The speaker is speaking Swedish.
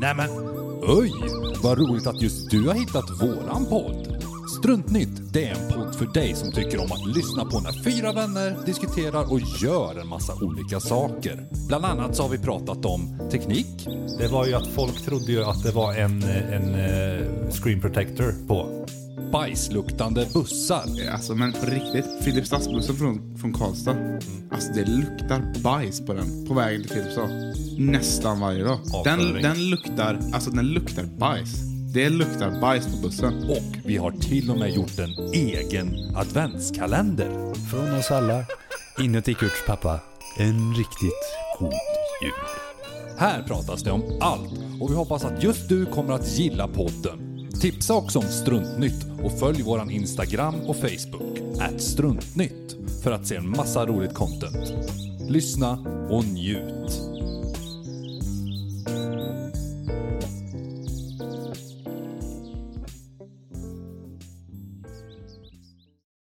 Nämen, oj, vad roligt att just du har hittat våran podd. Struntnytt, det är en podd för dig som tycker om att lyssna på när fyra vänner diskuterar och gör en massa olika saker. Bland annat så har vi pratat om teknik, Det var ju att folk trodde ju att det var en, en eh, screen protector på bajsluktande bussar, Alltså men på riktigt, Filipstadsbussen från, från Karlstad. Alltså det luktar bajs på den på vägen till Filipstad. Nästan varje dag. Den, den luktar, alltså den luktar bajs. Det luktar bajs på bussen. och vi har till och med gjort en egen adventskalender. Från oss alla, inuti Kurts pappa, en riktigt god jul. Här pratas det om allt och vi hoppas att just du kommer att gilla podden. Tipsa också om Struntnytt och följ våran Instagram och Facebook, struntnytt, för att se en massa roligt content. Lyssna och njut.